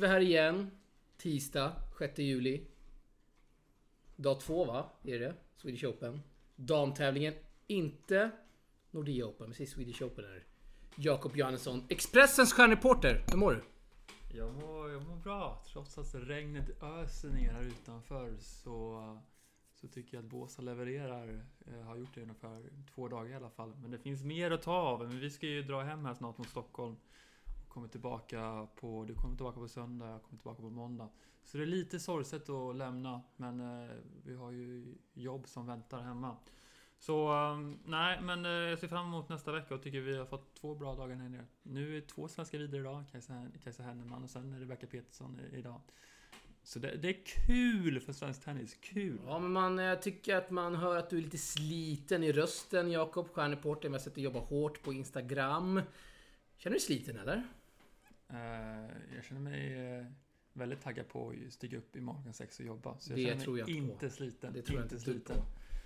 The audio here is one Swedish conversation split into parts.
sitter vi här igen. Tisdag, 6 juli. Dag två va? Är det Swedish Open. Damtävlingen, inte Nordea Open, precis Swedish Open är det. Jakob Johannesson, Expressens stjärnreporter. Hur mår du? Jag mår, jag mår bra. Trots att regnet öser ner här utanför så, så tycker jag att Båstad levererar. Jag har gjort det ungefär två dagar i alla fall. Men det finns mer att ta av. Men vi ska ju dra hem här snart mot Stockholm. Kommer tillbaka på, du kommer tillbaka på söndag, jag kommer tillbaka på måndag. Så det är lite sorgset att lämna, men eh, vi har ju jobb som väntar hemma. Så eh, nej, men eh, jag ser fram emot nästa vecka och tycker vi har fått två bra dagar här nere. Nu är två svenska vidare idag, Kajsa, Kajsa Henneman och sen är det Rebecka Petersson idag. Så det, det, är kul för svensk tennis, kul! Ja, men man jag tycker att man hör att du är lite sliten i rösten, Jakob, stjärnreporter. Jag har sett dig jobba hårt på Instagram. Känner du dig sliten eller? Uh, jag känner mig uh, väldigt taggad på att stiga upp i morgon sex och jobba. Så jag det känner tror jag mig inte inte sliten. Det tror jag inte inte sliten. på.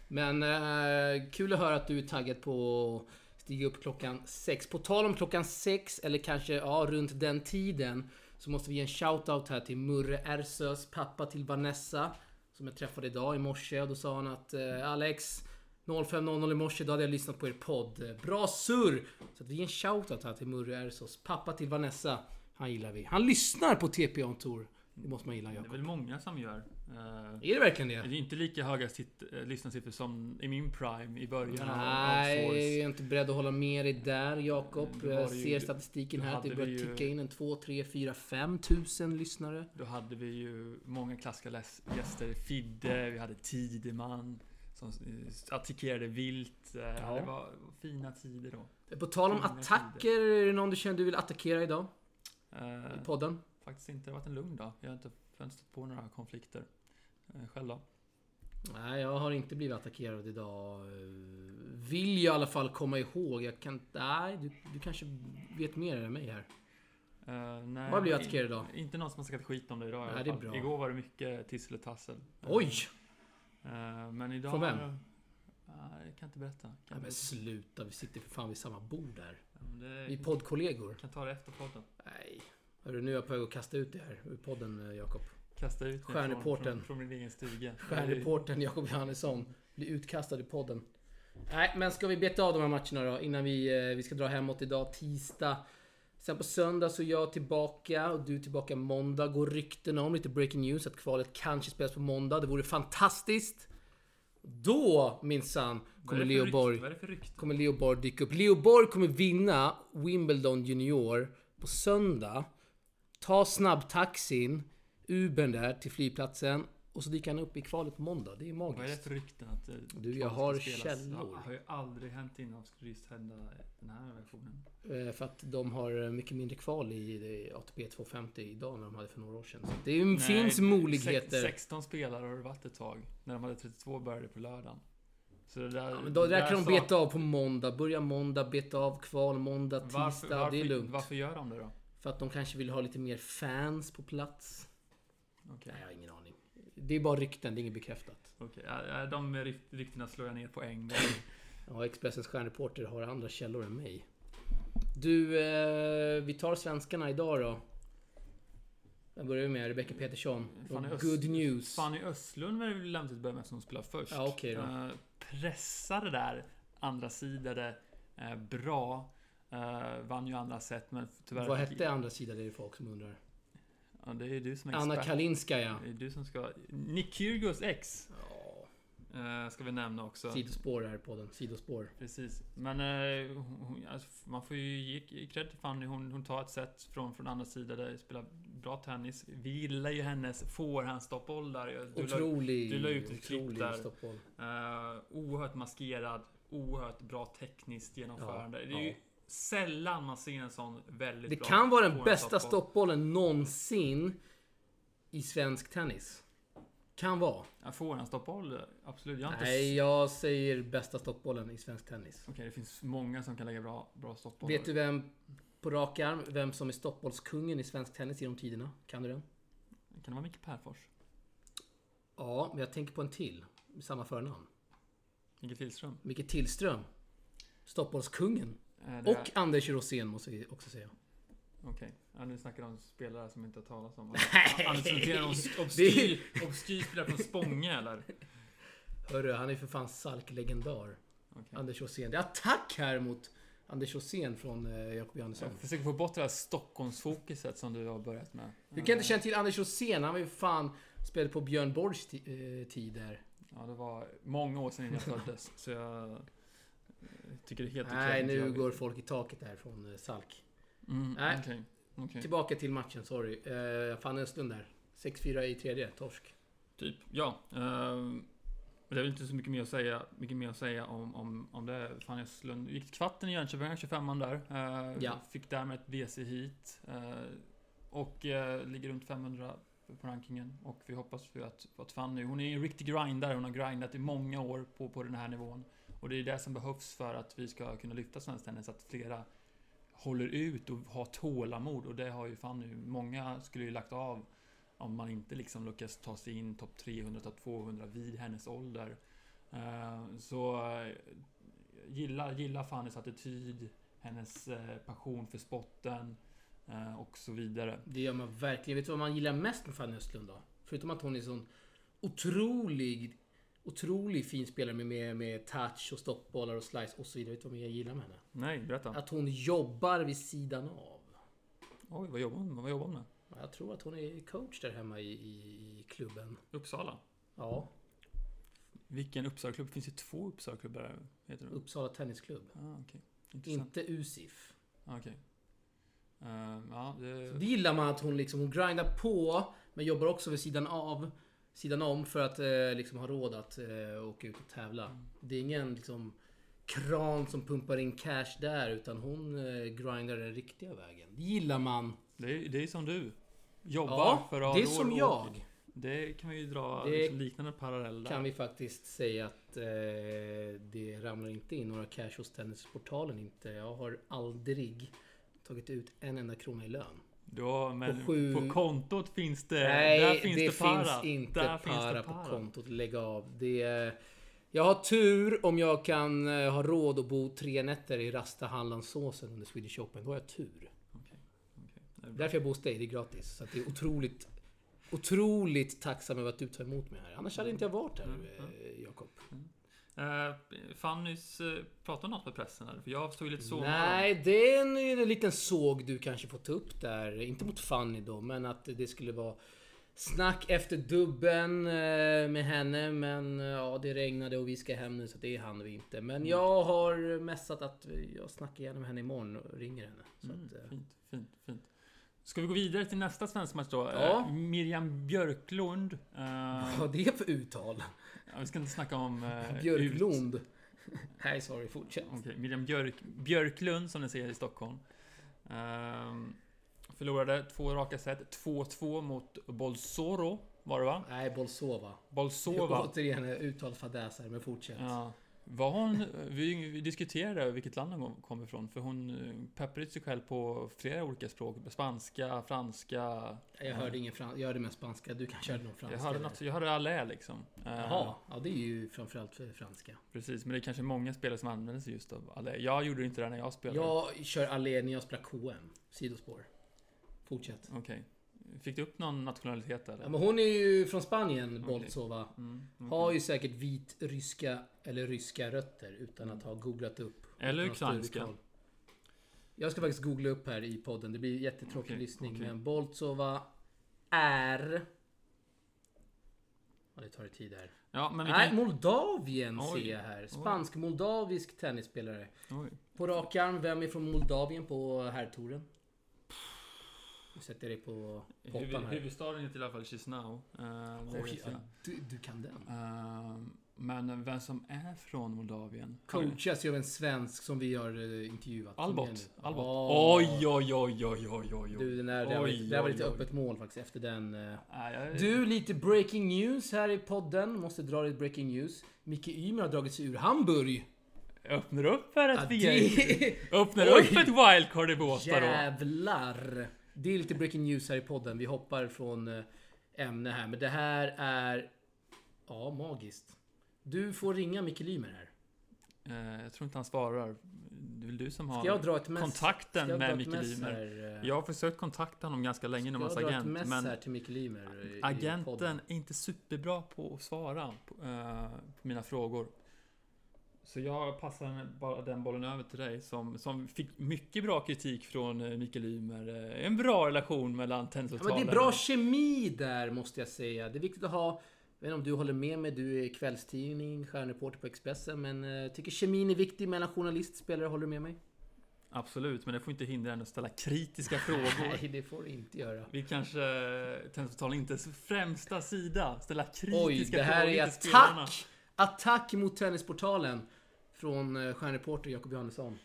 Men eh, kul att höra att du är taggad på att stiga upp klockan sex. På tal om klockan sex, eller kanske ja, runt den tiden, så måste vi ge en shout-out här till Murre Ersös pappa till Vanessa. Som jag träffade idag i morse och då sa han att eh, Alex 05.00 i morse, då hade jag lyssnat på er podd. Bra surr! Så att vi ger en shout-out här till Murre Ersös pappa till Vanessa. Han gillar vi. Han lyssnar på TP On Tour. Det måste man gilla Det är Jakob. väl många som gör. Uh, Är det verkligen det? det är inte lika höga sitt, uh, lyssnarsiffror som i min prime i början av- av Nej, jag är inte beredd att hålla med dig där Jakob. Jag det ju- ser statistiken här att det börjar ticka in en 2, 3, 4, 5 tusen lyssnare. Då hade vi ju många klassiska gäster. Fidde, vi hade Tideman som eh, attackerade vilt. Eh, Ja. Det var fina tider då. På tal om Fina attacker, är det någon du känner du vill attackera idag? Eh, I podden? faktiskt inte, det har varit en lugn dag. Jag har inte stött på några konflikter. Eh, själv då? Nej, jag har inte blivit attackerad idag. Eh, Vill jag i alla fall komma ihåg. Jag kan... Nej, du, du kanske vet mer än mig här. Uh, nej, Vad blir attackerad idag? Inte någon som har sagt skit om det idag i Nej, alla det är fall. bra. Igår var det mycket tissel och tassel. Eh, Oj! Eh, men idag... Från vem? Jag kan inte berätta. Kan inte men sluta, vi sitter för fan vid samma bord där. Ja, det- Vi är poddkollegor. kan ta det efter podden. Nej. Hörru, nu är jag på väg att kasta ut det här ur podden, eh, Jakob. Kasta ut mig från, från min egen stuga. Stjärnreportern Jakob Johannesson blir utkastad i podden. Nej, men ska vi beta av de här matcherna då innan vi, eh, vi ska dra hemåt idag, tisdag. Sen på söndag så är jag tillbaka och du är tillbaka måndag. Går rykten om, lite breaking news, att kvalet kanske spelas på måndag. Det vore fantastiskt. Då minsann kommer Leo Borg, kommer Leo Borg dyka upp. Leo Borg kommer vinna Wimbledon Junior på söndag. Ta snabbtaxin, Ubern där till flygplatsen. Och så dyker han upp i kvalet på måndag. Det är Vad är det magiskt. för rykten att eh, Du, jag har källor. Det har ju aldrig hänt innan. Skulle just hända den här versionen. Eh, För att de har mycket mindre kval i ATP 250 idag än de hade för några år sedan. Så det ju- finns Nej, möjligheter. sex- 16 spelare har det varit ett tag. När de hade 32 började på lördagen. Så det där... Ja, men då det där där kan de beta av på måndag. Börja måndag, beta av kval måndag, tisdag. Varför, varför, det är lugnt. varför gör de det då? För att de kanske vill ha lite mer fans på plats. Okej. Nej, jag har ingen aning. Det är bara rykten, det är inget bekräftat. Okej, ja, de ryk- ryktena slår jag ner på en gång. Ja, Expressens stjärnreporter har andra källor än mig. Du, eh, vi tar svenskarna idag då. Jag börjar med Rebecca Petersson. Fanny Och Öst- Good news. Fanny Östlund var det väl lämpligt att börja med eftersom hon spelar först. Ja, okej då. Eh, pressade där, andra sidade, eh, bra. Eh, vann ju andra set men tyvärr... Vad hette andra sidan? Det är folk som undrar. Ja, det är du som är Anna expert. Kalinskaja. Det är du som ska... Nick Kyrgios ex. Ja, eh, ska vi nämna också. sidospår här på den. Sidospår. Precis. Men eh, hon, alltså, man får ju ge cred till Fanny. Hon, hon tar ett set från, från andra sidan där spelar bra tennis. Vi gillar ju hennes forehandstoppboll där. Du la- Otrolig... du la ut ett klipp där. stoppboll. Uh, oerhört maskerad, oerhört bra tekniskt genomförande. Ja, det är ju sällan man ser en sån väldigt Det bra kan vara den bästa stoppboll. stoppbollen någonsin i svensk tennis. Kan vara. Ja, forehandstoppboll, absolut. Jag inte... Nej, jag säger bästa stoppbollen i svensk tennis. Okej, det finns många som kan lägga bra, bra stoppbollar. Vet du vem, på rak arm, vem som är stoppbollskungen i svensk tennis genom tiderna? Kan du den? Kan det vara Micke Perfors? Ja, men jag tänker på en till. med Samma förnamn. Micke Tillström? Micke Tillström. Stoppbollskungen. Det Och Anders Rosén måste vi också säga. Okej. Ja, nu snackar du om spelare som inte har talat om. Nej. Anders Det obskyr, obskyr spelare från Spånge eller? Hörru, han är för fan Salk-legendar. Okej. Anders Åsén. Det är attack här mot Anders Åsén från eh, Jakob Johannesson. Jag försöker få bort det här Stockholmsfokuset som du har börjat med. Du kan inte känna till Anders Åsén? Han var ju fan spelade på Björn Borgs eh, tid där. Ja, det var många år sedan jag föddes. så jag tycker det är helt Nej, okej. nu Jag- går folk i taket där från eh, Salk. Mm, Nej. Okej. okej. Tillbaka till matchen, sorry. Uh, Fanny Östlund där. 6-4 i tredje, torsk. Typ, ja. ehm, det är väl inte så mycket mer att säga, mycket mer att säga om, om, om det. Fanny Östlund gick kvarten i Jönköping, 25an där. Eh, Ja. Fick därmed ett WC hit. eh, och eh, ligger runt 500 på rankingen. Och vi hoppas ju att, att Fanny, hon är en riktig grindare. Hon har grindat i många år på, på den här nivån. Och det är det som behövs för att vi ska kunna lyfta svensk tennis. Att flera håller ut och har tålamod. Och det har ju Fanny. Många skulle ju lagt av om man inte liksom lyckas ta sig in topp 300, topp 200 vid hennes ålder. Eh, så eh, gilla, gilla Fannys attityd, hennes eh, passion för spotten och så vidare. Det gör man verkligen. Vet du vad man gillar mest med Fanny Östlund då? Förutom att hon är sån otrolig, otrolig fin spelare med, med, med touch och stoppbollar och slice och så vidare. Vet du vad jag gillar med henne? Nej, berätta. Att hon jobbar vid sidan av. Oj, vad jobbar hon? Vad jobbar hon med? Jag tror att hon är coach där hemma i, i, i klubben. Uppsala? Ja, Vilken Uppsala-klubb? Finns det två Uppsala-klubbar? där, Heter det? Uppsala Tennisklubb. Ah. Intressant. Inte USIF. Okej. Eh, ja, det... Så det gillar man att hon liksom, hon grindar på, men jobbar också vid sidan av, sidan om för att eh, liksom ha råd att eh, åka ut och tävla. Det är ingen liksom kran som pumpar in cash där, utan hon eh, grindar den riktiga vägen. Det gillar man. Det är, det är som du. Jobbar Ja, för att ha det är som och- jag. Det kan vi ju dra Det liksom liknande parallell där. Kan vi faktiskt säga att eh, det ramlar inte in några cash hos Tennisportalen inte. Jag har aldrig tagit ut en enda krona i lön. Ja, men På sju- på kontot finns det... Nej, där finns det, det, para. finns inte där para, finns det på para. kontot. Lägg av. Det är, jag har tur om jag kan eh, ha råd att bo tre nätter i Rasta Hallandsåsen under Swedish Open. Då har jag tur. Är bra. Därför jag bor hos dig, det är gratis. Så att det är otroligt, otroligt tacksam över att du tar emot mig här. Annars hade inte jag varit här, Mm, eh, Jakob. Eh, Fannys eh, pratade något med pressen här? För jag ju lite så... Nej, det är en, en liten såg du kanske får ta upp där. Inte mot Fanny då, men att det skulle vara snack efter dubben eh, med henne. Men eh, ja, det regnade och vi ska hem nu så det hann vi inte. Mm. Men jag har messat att jag snackar gärna med henne imorgon och ringer henne. Mm, att, fint, fint, fint. Ska vi gå vidare till nästa svensk match då? Ja. Miriam Björklund. vad har det för uttal? Ja, vi ska inte snacka om... eh, Björklund. Nej, sorry, fortsätt. Okej, Miriam Björk, Björklund som ni ser i Stockholm. Ehm, förlorade två raka set. 2-2 mot Bolsoro var det va? Nej, Bolsova. Bolsova. Återigen uttalsfadäs här, men fortsätt. Ja. Var hon, vi, diskuterade vilket land hon kom ifrån, för hon eh, peppade sig själv på flera olika språk. Spanska, franska. Jag hörde ingen franska, jag hörde mest spanska. Du kanske hörde någon franska? Jag hörde, något, jag hörde allé liksom. Eh, Jaha, ja det är ju framförallt för franska. Precis, men det är kanske många spelare som använder sig just av allé. Jag gjorde inte det när jag spelade. Jag kör allé när jag spelar KM. Sidospår. Fortsätt. Okej. Fick du upp någon nationalitet eller? Ja, men hon är ju från Spanien, Okej. Boltsova. Mm, okej. Har ju säkert vitryska eller ryska rötter utan att ha googlat upp. Eller ukrainska. Jag ska faktiskt googla upp här i podden. Det blir jättetråkig Okej, lyssning. okej. Men Boltsova är... Ja, det tar tid här. Ja, men Nej, kan... Moldavien Oj, ser jag här. Spansk-moldavisk tennisspelare. Oj. På rak arm, vem är från Moldavien på herrtouren? Sätter dig på pottan Huvud, här. huvudstaden heter i alla fall Chisinau. Uh, Oj, ja, du, du kan den. Eh, men vem som är från Moldavien? Coachas ju av en svensk som vi har eh, intervjuat. Albot. Albot. Ja. Oj, oj, oj, oj, oj, oj. Du, den där, det, var Oj, lite, det var oj, lite oj. öppet mål faktiskt efter den. jag- Du, lite breaking news här i podden. Måste dra lite breaking news. Micke Ymer har dragit sig ur Hamburg. Öppnar upp för Ja, att vi är... det... Öppnar Oj. upp ett wildcard i Båstad då. Jävlar! Det är lite breaking news här i podden. Vi hoppar från eh, ämne här. Men det här är... Ja, magiskt. Du får ringa Micke Lymer här. Eh, jag tror inte han svarar. Det är väl du som har ett kontakten med ett Micke Lymer. eh? Jag har försökt kontakta honom ganska länge Ska hans ett agent. mess Men här till Micke Lymer? agenten är inte superbra på att svara på, eh, på mina frågor. Så jag passar bara den bollen över till dig som, som fick mycket bra kritik från eh, Mikael Ymer. Eh, En bra relation mellan Ja, tennisavtalen. men det är bra kemi där måste jag säga. Det är viktigt att ha... Jag vet inte om du håller med mig, du är kvällstidning, stjärnreporter på Expressen. Men jag tycker kemin är viktig mellan journalist och spelare. Håller du med mig? Absolut, men det får inte hindra en att ställa kritiska frågor. Nej, det får du inte göra. Vi kanske, tennisavtalen inte främsta sida, ställa kritiska Oj, det här frågor är attack! Attack mot Tennisportalen. Från eh, stjärnreporter Jakob Johannesson.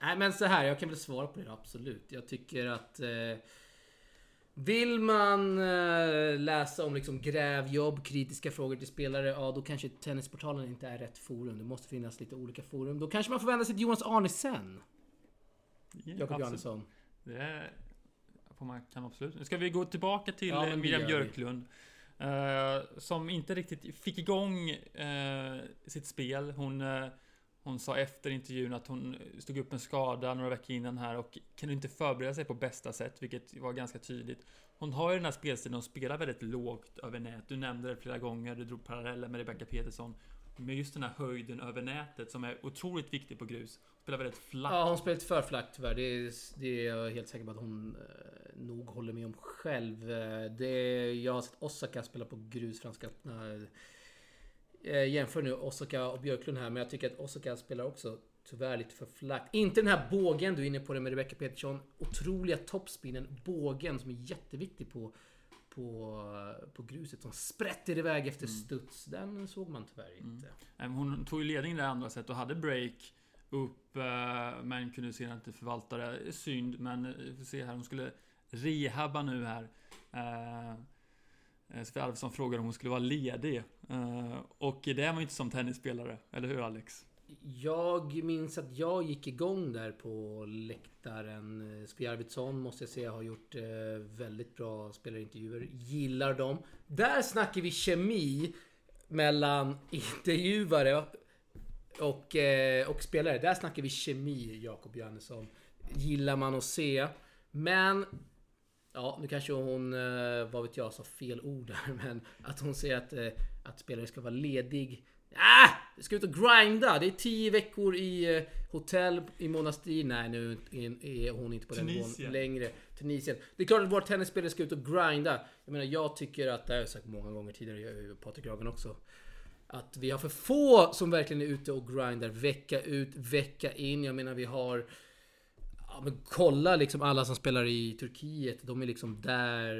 Nej men så här, jag kan väl svara på det absolut. Jag tycker att... Eh, vill man eh, läsa om liksom grävjobb, kritiska frågor till spelare, ja då kanske Tennisportalen inte är rätt forum. Det måste finnas lite olika forum. Då kanske man får vända sig till Jonas Arnesen. Ja, Jakob. Johannesson. Det är, man kan absolut. Nu ska vi gå tillbaka till Ja, det Miriam gör vi. Uh, som inte riktigt fick igång uh, sitt spel. Hon, uh, hon sa efter intervjun att hon stod upp en skada några veckor innan här och kunde inte förbereda sig på bästa sätt, vilket var ganska tydligt. Hon har ju den här spelstilen, hon spelar väldigt lågt över nät. Du nämnde det flera gånger, du drog paralleller med Rebecca Peterson. Med just den här höjden över nätet som är otroligt viktig på grus. Spelar väldigt flackt. Ja, hon spelar lite för flackt tyvärr. Det är, det är jag helt säker på att hon eh, nog håller med om själv. Eh, det, jag har sett Osaka spela på grus franska öppna. Eh, jämför nu Osaka och Björklund här, men jag tycker att Osaka spelar också tyvärr lite för flackt. Inte den här bågen du är inne på det med Rebecca Petersson. Otroliga toppspinnen. Bågen som är jätteviktig på, på, på gruset. Som sprätter iväg efter studs. Den såg man tyvärr inte. Mm. Hon tog ju ledningen i det andra set och hade break upp eh, men kunde sedan inte förvalta det. Synd, men eh, vi får se här. Hon skulle rehabba nu här. Eh, eh Arvidsson Sofia frågade om hon skulle vara ledig. Och det är man ju inte som tennisspelare, eller hur Alex? Jag minns att jag gick igång där på läktaren. Sofia Arvidsson måste jag säga har gjort väldigt bra spelarintervjuer. Gillar dem. Där snackar vi kemi mellan intervjuare och, eh, och spelare. Där snackar vi kemi, Jakob Johannesson. Gillar man att se. Men Ja, nu kanske hon, eh, vad vet jag, sa fel ord där. Men att hon säger att, eh, att spelare ska vara ledig. Ah! Jag ska ut och grinda! Det är 10 veckor i hotell i Monastir. Nej, nu är- hon inte på den nivån längre. Tunisien. Det är klart att våra tennisspelare ska ut och grinda. Jag menar, jag tycker att, det har jag sagt många gånger tidigare, Patrik Ragen också. Att vi har för få som verkligen är ute och grindar vecka ut, vecka in. Jag menar, vi har Ja, men kolla liksom alla som spelar i Turkiet. De är liksom där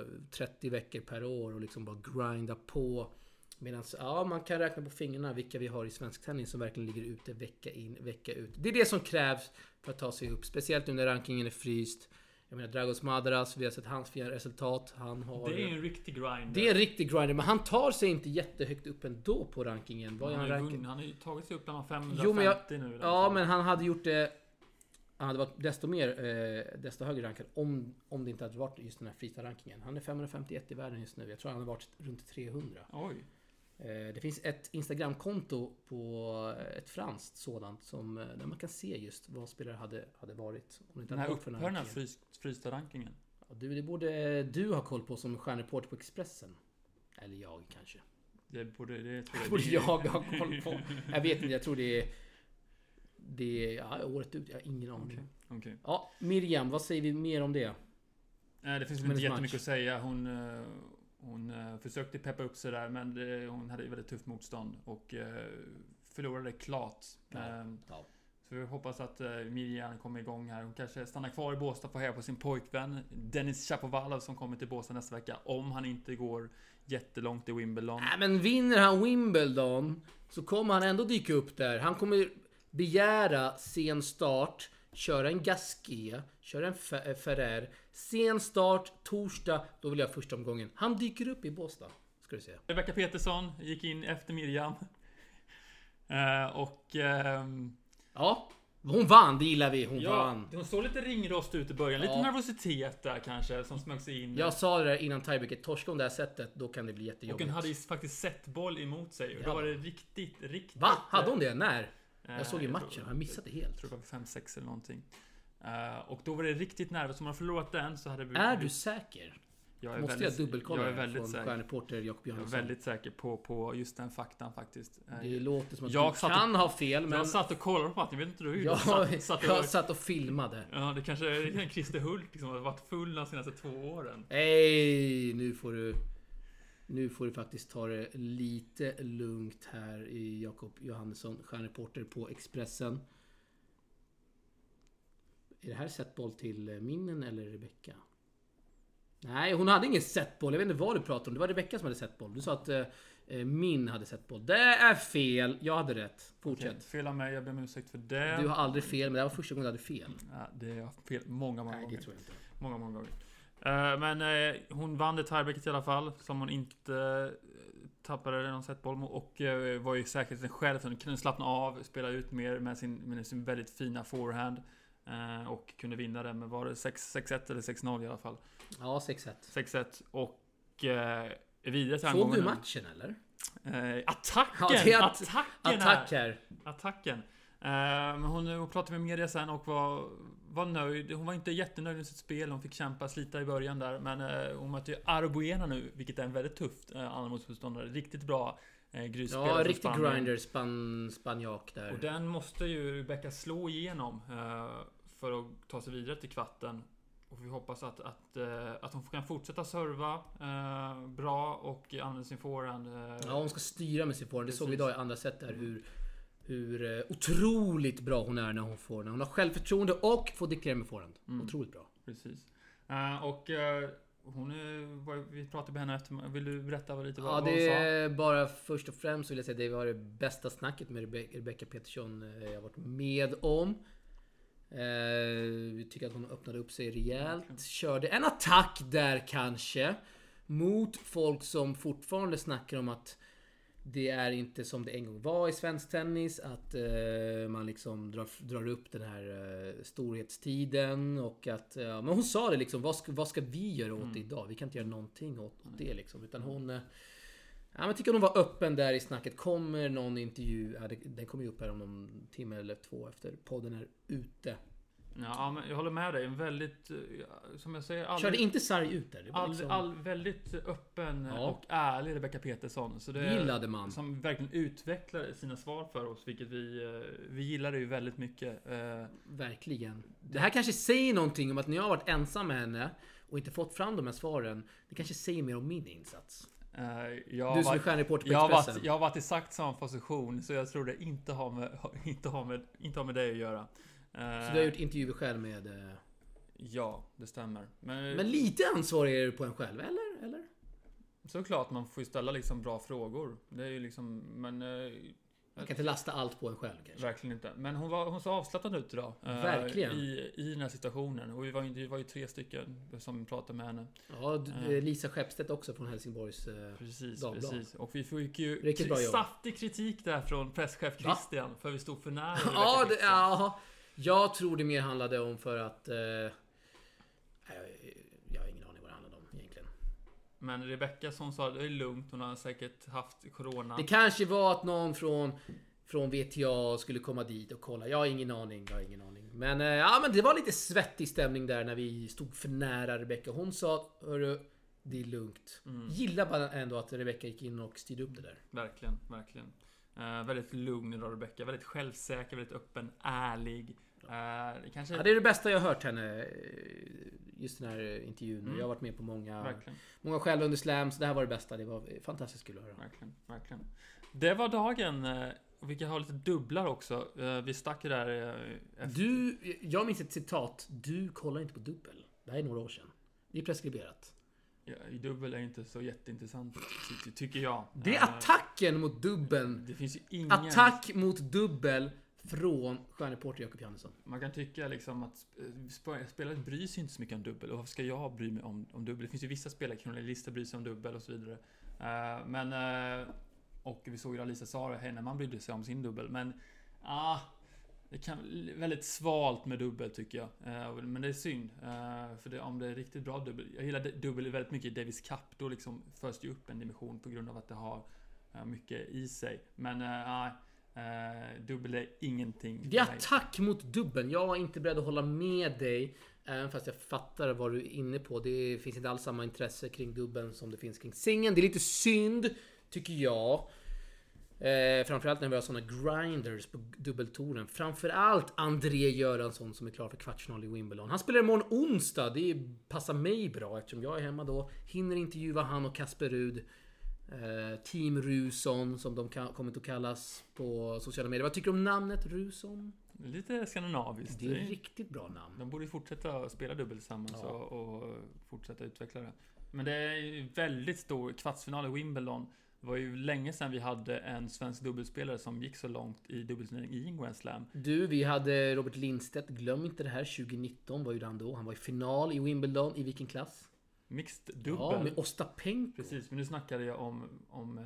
eh, 30 veckor per år och liksom bara grinda på. Medan ja, man kan räkna på fingrarna vilka vi har i svensk tennis som verkligen ligger ute vecka in, vecka ut. Det är det som krävs för att ta sig upp. Speciellt nu när rankingen är fryst. Jag menar Dragos Madaras, vi har sett hans fina resultat. Han har... Det är en riktig grind. det är en riktig grinder, men han tar sig inte jättehögt upp ändå på rankingen. Vad han, han vunnit- han har ju tagit sig upp bland 550 Jo, men jag- nu. Ja, men han hade gjort det... Han hade varit desto mer, eh, desto högre rankad om, om det inte hade varit just den här freestyle-rankingen. Han är 551 i världen just nu. Jag tror han har varit runt 300. Oj. Eh, det finns ett Instagram-konto på ett franskt sådant som, eh, där man kan se just vad spelare hade, hade varit. Om inte Den här upphör den här frys, frysta rankingen. Ja, du, det borde du ha koll på som stjärnreporter på Expressen. Eller jag kanske. Det borde, det tror Det borde jag ha koll på. Jag vet inte, jag tror det är... Det är ja, året ut, jag har ingen aning. Okej. Okej. Ja, Miriam, vad säger vi mer om det? Nej, det finns väl inte jättemycket match. att säga. Hon, eh, hon eh, försökte peppa upp sig där, men det, hon hade väldigt tufft motstånd och eh, förlorade klart. Ja. Ehm, Ja. Så vi hoppas att eh, Miriam kommer igång här. Hon kanske stannar kvar i Båstad för att heja på sin pojkvän Dennis Chapovalov som kommer till Båstad nästa vecka. Om han inte går jättelångt i Wimbledon. Nej, men vinner han Wimbledon så kommer han ändå dyka upp där. Han kommer begära sen start, köra en Gasquet, köra en Fe- Ferrer. Sen start, torsdag, då vill jag första omgången. Han dyker upp i Båstad, ska du se. Rebecca Petersson gick in efter Miriam. Eh, och... ehm, Ja, Hon vann, det gillar vi. Hon Ja, vann. hon såg lite ringrost ut i början. Lite Ja. nervositet där kanske som smög sig in. Jag sa det där innan tiebreaker. Torska hon det här sättet, då kan det bli och jättejobbigt. hon hade ju faktiskt sett boll emot sig. Och då Ja. var det riktigt, riktigt... Va? Hade hon det? När? Eh, Jag såg ju matchen. tror- Jag missade det Jag helt. tror det var 5-6 eller någonting. Eh, och då var det riktigt nervöst. Om man förlorat den så hade vi... Är du säker? Jag är Måste väldigt, jag dubbelkolla Jag är väldigt från säker. stjärnreporter Jakob Jag är väldigt säker på, på just den faktan faktiskt. Eh, Det låter som att Jag du satt och- kan ha fel, men... Jag satt och kollade på matchen, vet inte du hur? Jag, satt, satt och, jag satt och filmade. Ja, det kanske är Christer Hult liksom har varit full de senaste två åren. Hej, nu får du... Nu får du faktiskt ta det lite lugnt här i Jakob Johannesson, stjärnreporter på Expressen. Är det här setboll till eh, Minnen eller Rebecka? Nej, hon hade ingen setboll. Jag vet inte vad du pratar om. Det var Rebecka som hade setboll. Du sa att eh, eh, Min hade setboll. Det är fel. Jag hade rätt. Fortsätt. Okej, fel av mig, jag ber om ursäkt för det. Du har aldrig fel, men det här var första gången du hade fel. Ja, det är fel många, många Nej, det gånger. tror jag inte. Många, många gånger. Eh, men eh, hon vann det tiebreaket i alla fall, som hon inte eh, tappade någon setboll. Och var ju säkerheten själv, så hon kunde slappna av, spela ut mer med sin, med sin väldigt fina forehand. Eh, och kunde vinna den med, var det 6 6-1 eller 6-0 i alla fall. Ja, 6-1. 6-1 och eh, vidare till Såg du matchen eller? Eh, attacken! Ja, att- attacken! Attack här. Attacken. Eh, men hon, hon pratade med media sen och var, var nöjd. Hon var inte jättenöjd med sitt spel. Hon fick kämpa, slita i början där. Men eh, hon möter ju Arbuena nu, vilket är en väldigt tufft eh, andra. Riktigt bra eh, grusspelare Ja, riktig Spanien. grinder, span, spanjak där. Och den måste ju Rebecca slå igenom eh, för att ta sig vidare till kvarten. Och vi hoppas att, att, eh, att hon kan fortsätta serva eh, bra och använda sin forehand. Eh, Ja, hon ska styra med sin forehand. Det såg vi idag i andra set där hur, hur eh, otroligt bra hon är när hon får när hon har självförtroende och får diktera med forehand. Mm. Otroligt bra. Precis. Eh, och eh, hon är, vi pratade med henne efter. Vill du berätta lite vad, Ja, vad hon det sa? är bara först och främst vill jag säga att det var det bästa snacket med Rebe- Rebecca Petersson eh, jag varit med om. Vi tycker att hon öppnade upp sig rejält. Verkligen. Körde en attack där kanske. Mot folk som fortfarande snackar om att det är inte som det en gång var i svensk tennis. Att eh, man liksom drar, drar upp den här eh, storhetstiden. Och att... Ja, men hon sa det liksom. Vad ska, vad ska vi göra åt det idag? Vi kan inte göra någonting åt, åt det liksom. Utan hon... eh, Ja, men tycker hon var öppen där i snacket. Kommer någon intervju? Ja, det, den kommer ju upp här om någon timme eller två efter podden är ute. Ja, men jag håller med dig. En väldigt, eh, som jag säger, Körde aldrig, inte sarg ut där. All, liksom, all, väldigt öppen Ja. och ärlig Rebecca Petersson. Så det gillade man. Som verkligen utvecklar sina svar för oss, vilket vi, eh, vi gillar det ju väldigt mycket. Eh, Verkligen. Det här kanske säger någonting om att när jag har varit ensam med henne och inte fått fram de här svaren. Det kanske säger mer om min insats. jag, Du som är stjärnreporter på jag, Expressen. varit, jag har varit i exakt samma position, så jag tror det inte har med, inte har med, inte har med dig att göra. Eh, Så du har gjort intervjuer själv med... eh, Ja, det stämmer. Men, Men lite ansvar är det på en själv, eller? eller? såklart, man får ju ställa liksom bra frågor. Det är ju liksom, men... eh, Man kan inte lasta allt på en själv kanske. Verkligen inte. Men hon var, hon såg avslappnad ut idag. Verkligen. I, I den här situationen. Och vi var, vi var ju tre stycken som pratade med henne. Ja, du- Ja. Lisa Skeppstedt också från Helsingborgs... Precis, Dagblad. precis. Och vi fick ju saftig kritik där från presschef? Christian. För vi stod för nära Ja, det, Christian. ja, jag tror det mer handlade om för att... Eh, jag, jag har ingen aning vad det handlade om egentligen. Men Rebecca som sa det är lugnt. Hon har säkert haft corona. Det kanske var att någon från, från VTA skulle komma dit och kolla. Jag har ingen aning. Jag har ingen aning. Men, eh, ja, men det var lite svettig stämning där när vi stod för nära Rebecca. Hon sa Hörru, det är lugnt. Mm. Gillar bara ändå att Rebecca gick in och styrde upp det där. Verkligen, verkligen. Eh, väldigt lugn idag Rebecca. Väldigt självsäker, väldigt öppen, ärlig. Eh, det kanske... Ja, det är det bästa jag har hört henne. eh, Just den här intervjun. Mm. Jag har varit med på många, Verkligen, många själv under slams. Det här var det bästa. Det var fantastiskt kul att höra. verkligen, verkligen. Det var dagen. eh, vi kan ha lite dubblar också. Vi stack ju där efter... Du, jag minns ett citat. Du kollar inte på dubbel. Det här är några år sedan. Det är preskriberat. Ja, dubbel är inte så jätteintressant, ty- tycker jag. Det är attacken mot dubbeln. Det finns ju ingen... Attack mot dubbel från stjärnreporter Jakob Johannesson. Man kan tycka liksom att eh, spelare bryr sig inte så mycket om dubbel. Och varför ska jag bry mig om, om dubbel? Det finns ju vissa spelare, journalister bryr sig om dubbel och så vidare. Uh, men... Uh, och vi såg ju Alisa Sara, henne man brydde sig om sin dubbel. Men... Ah, det kan väldigt svalt med dubbel tycker jag. Men det är synd. För det, om det är riktigt bra dubbel. Jag gillar dubbel väldigt mycket i Davis Cup. Då liksom förs det upp en dimension på grund av att det har mycket i sig. Men nej. Uh, dubbel är ingenting. Det är attack mot dubbeln. Jag är inte beredd att hålla med dig. Även fast jag fattar vad du är inne på. Det finns inte alls samma intresse kring dubbeln som det finns kring singeln. Det är lite synd, tycker jag. Eh, framförallt när vi har såna grinders på dubbeltouren. Framförallt André Göransson som är klar för kvartsfinal i Wimbledon. Han spelar imorgon onsdag. Det passar mig bra eftersom jag är hemma då. Hinner intervjua han och Kasper Rud. Eh, Team Ruson som de kommer att kallas på sociala medier. Vad tycker du om namnet Ruson? Lite skandinaviskt. Det är ett riktigt bra namn. De borde fortsätta spela dubbel tillsammans ja. och, fortsätta utveckla det. Men det är väldigt stor kvartsfinal i Wimbledon. Det var ju länge sedan vi hade en svensk dubbelspelare som gick så långt i dubbelturnering i en Grand Slam. Du, vi hade Robert Lindstedt. Glöm inte det här. 2019 var ju han då. Han var i final i Wimbledon. I vilken klass? Mixed dubbel. Ja, med Ostapenko. Precis, men nu snackade jag om, om eh,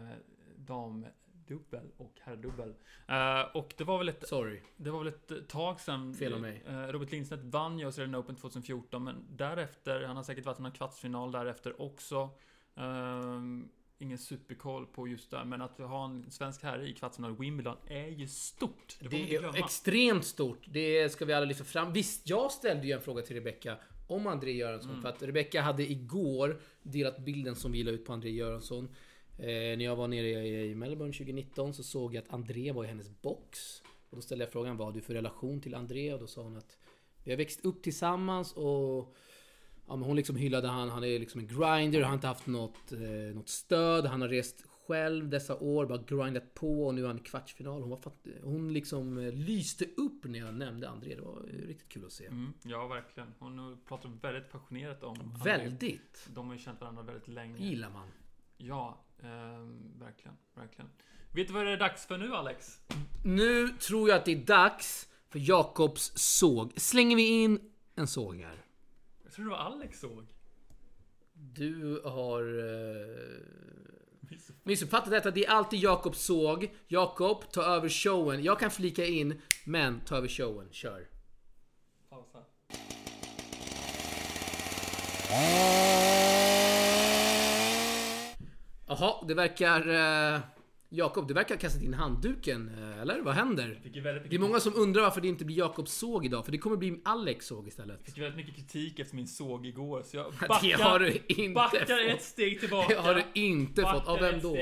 damdubbel och herrdubbel. Uh, och det var väl ett... Sorry. Det var väl ett tag sedan. Fel av mig. Uh, Robert Lindstedt vann ju Australian Open 2014, men därefter, han har säkert varit i någon kvartsfinal därefter också. Uh, ingen superkoll på just det, men att ha en svensk herre i kvartsfinal i Wimbledon är ju stort. Det, det är extremt stort. Det ska vi alla lyfta fram. Visst, jag ställde ju en fråga till Rebecca om André Göransson. Mm. För att Rebecca hade igår delat bilden som vi la ut på André Göransson. Eh, när jag var nere i Melbourne 2019 så såg jag att André var i hennes box. Och då ställde jag frågan vad har du för relation till André? Och då sa hon att vi har växt upp tillsammans och ja, men hon liksom hyllade han. Han är liksom en grinder, han har inte haft något, eh, något stöd. Han har rest själv dessa år, bara grindat på och nu är han i kvartsfinal. Hon, var fatt, hon liksom eh, lyste upp när jag nämnde André. Det var riktigt kul att se. Mm, ja, verkligen. Hon pratar väldigt passionerat om Väldigt! De har ju känt varandra väldigt länge. gillar man. Ja, eh, verkligen, verkligen. Vet du vad det är dags för nu, Alex? Nu tror jag att det är dags för Jakobs såg. Slänger vi in en såg här. Jag tror det var Alex såg. Du har... Eh, missuppfattat detta. Det är alltid Jakobs såg. Jakob, ta över showen. Jag kan flika in, men ta över showen. Kör. Pausa. Jaha, det verkar... Uh, Jakob, du verkar ha kastat in handduken, eh, eller? Vad händer? Det är många som undrar varför det inte blir Jakobs såg idag, för det kommer bli Alex såg istället. Jag fick väldigt mycket kritik efter min såg igår, så jag backar, det har du inte backar fått. ett steg tillbaka. Det har du inte backar fått. Av vem då?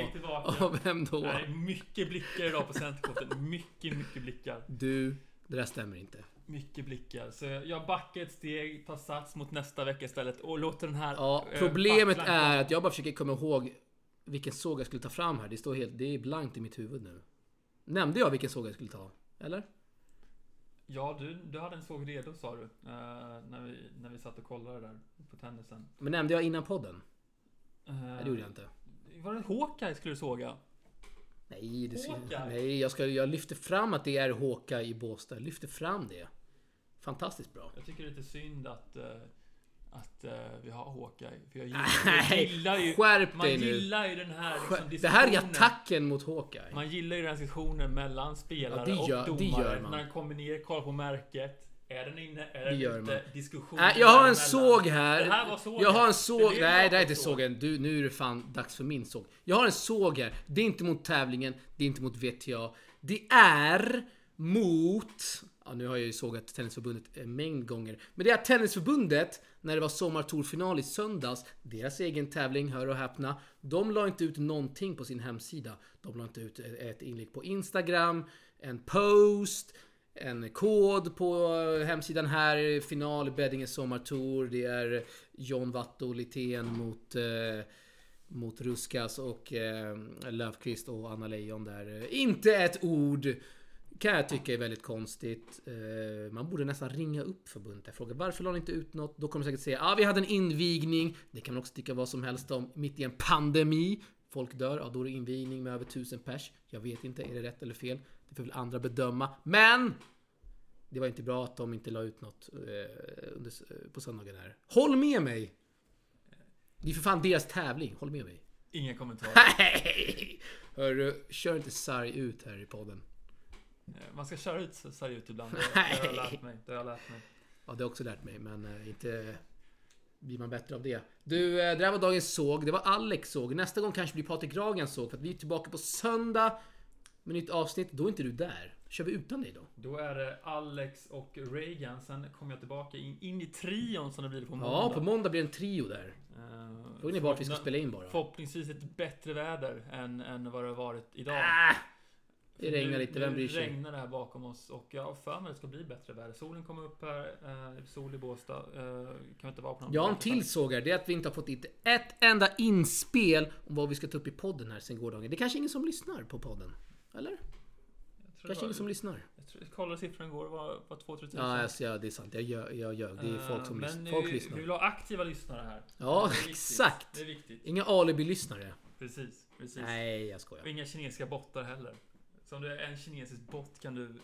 Av vem då? Nej, mycket blickar idag på centerkorten. Mycket, mycket blickar. Du, det där stämmer inte. Mycket blickar. Så jag backar ett steg, tar sats mot nästa vecka istället och låter den här... Ja, problemet är att jag bara försöker komma ihåg vilken såg jag skulle ta fram här. Det står helt... Det är blankt i mitt huvud nu. Nämnde jag vilken såg jag skulle ta? Eller? Ja, du, du hade en såg redo sa du. Uh, när, vi, när vi satt och kollade där på tennisen. Men nämnde jag innan podden? Uh, nej, det gjorde jag inte. Var det Hawkeye skulle du såga? Nej, det ska, nej jag, ska, jag lyfter fram att det är Hawkeye i Båstad. Jag lyfter fram det. Fantastiskt bra. Jag tycker det är lite synd att uh, att uh, vi har Hawkeye. För jag gillar, Nej, jag gillar ju... Skärp man dig nu. gillar ju den här liksom, Det här är attacken mot Hawkeye. Man gillar ju den här diskussionen mellan spelare ja, gör, och domare. När den kommer ner, kollar på märket. Är den inne? Är den ute? Man. Diskussion. Nej, jag har en såg här. Det här var sågen. Jag har en såg. Det Nej, det är inte sågen. Du, nu är det fan dags för min såg. Jag har en såg här. Det är inte mot tävlingen. Det är inte mot VTA. Det är mot... Ja, nu har jag ju sågat Tennisförbundet en mängd gånger. Men det är Tennisförbundet när det var sommartourfinal i söndags, deras egen tävling, hör och häpna, de la inte ut någonting på sin hemsida. De la inte ut ett inlägg på Instagram, en post, en kod på hemsidan här, final i Beddinge sommartour. Det är John Watto Litén mot eh, mot Ruskas och eh, Löfqvist och Anna Leijon där. Inte ett ord kan jag tycka är väldigt konstigt. Eh, man borde nästan ringa upp förbundet och fråga varför la ni inte ut något? Då kommer de säkert säga ja, ah, vi hade en invigning. Det kan man också tycka vad som helst om. Mitt i en pandemi. Folk dör, ja då är det invigning med över tusen pers. Jag vet inte, är det rätt eller fel? Det får väl andra bedöma. Men! Det var inte bra att de inte la ut något eh, under, på söndagen här. Håll med mig! Det är för fan deras tävling, håll med mig. Ingen kommentar. Nej! Hörru, kör inte sarg ut här i podden. Eh, Man ska köra ut det ut ibland. Det, det har jag lärt mig. Det har jag lärt mig. Ja, det har jag också lärt mig, men eh, inte blir man bättre av det. Du, eh, det där var dagens såg. Det var Alex såg. Nästa gång kanske blir Patrik Ragens såg, för att vi är tillbaka på söndag med nytt avsnitt. Då är inte du där. Kör vi utan dig då? Då är det Alex och Reagan. Sen kommer jag tillbaka in, in i trion som det blir på måndag. Ja, på måndag blir det en trio där. Eh, Frågan är vart vi ska spela in bara. Förhoppningsvis ett bättre väder än, än vad det har varit idag. Ah, det regnar lite, vem bryr sig? Nu regnar det här bakom oss och jag har för mig att det ska bli bättre väder. Solen kommer upp här, eh, det sol i Båstad. Eh, kan inte vara på någon Jag har en till såg här. Det är att vi inte har fått in ett enda inspel om vad vi ska ta upp i podden här sen gårdagen. Det är kanske ingen som lyssnar på podden? Eller? Jag Kanske det ingen som lyssnar? Jag, tror, jag kollade siffran igår, det var, var 2-3 tusen. Ja, alltså, ja, det är sant. Jag ljög. Jag ljög. Det är folk som Eh, lyssnar. Men Folk vi, lyssnar. vi vill ha aktiva lyssnare här. Ja, Det exakt. Det är viktigt. Inga alibi-lyssnare. Precis, precis. Nej, jag Och skojar. inga kinesiska bottar heller. Så om du är en kinesisk bot kan du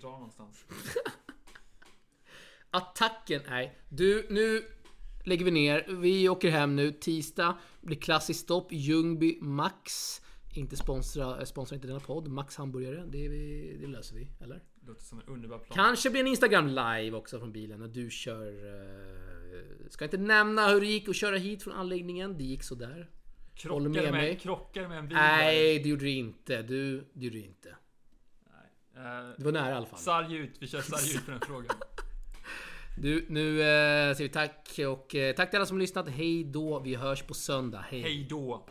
dra någonstans. Attacken, nej. Du, nu lägger vi ner. Vi åker hem nu. Tisdag blir klassiskt stopp. Ljungby Max. Inte sponsra, eh, sponsrar inte denna podd. Max hamburgare. Det, vi, det löser vi, eller? Låter som en underbar plan. Kanske blir en Instagram live också från bilen när du kör... eh, ska inte nämna hur det gick att köra hit från anläggningen. Det gick sådär. Krockar, håller med med, mig. krockar med en bil Nej, det gjorde du inte. Du, det gjorde du inte. Nej. Eh, Det var nära i alla fall. Sarg ut, vi kör sarg ut på den frågan. Du, nu eh, säger vi tack och eh, tack till alla som lyssnat. Hej då. Vi hörs på söndag. Hej. Hej då.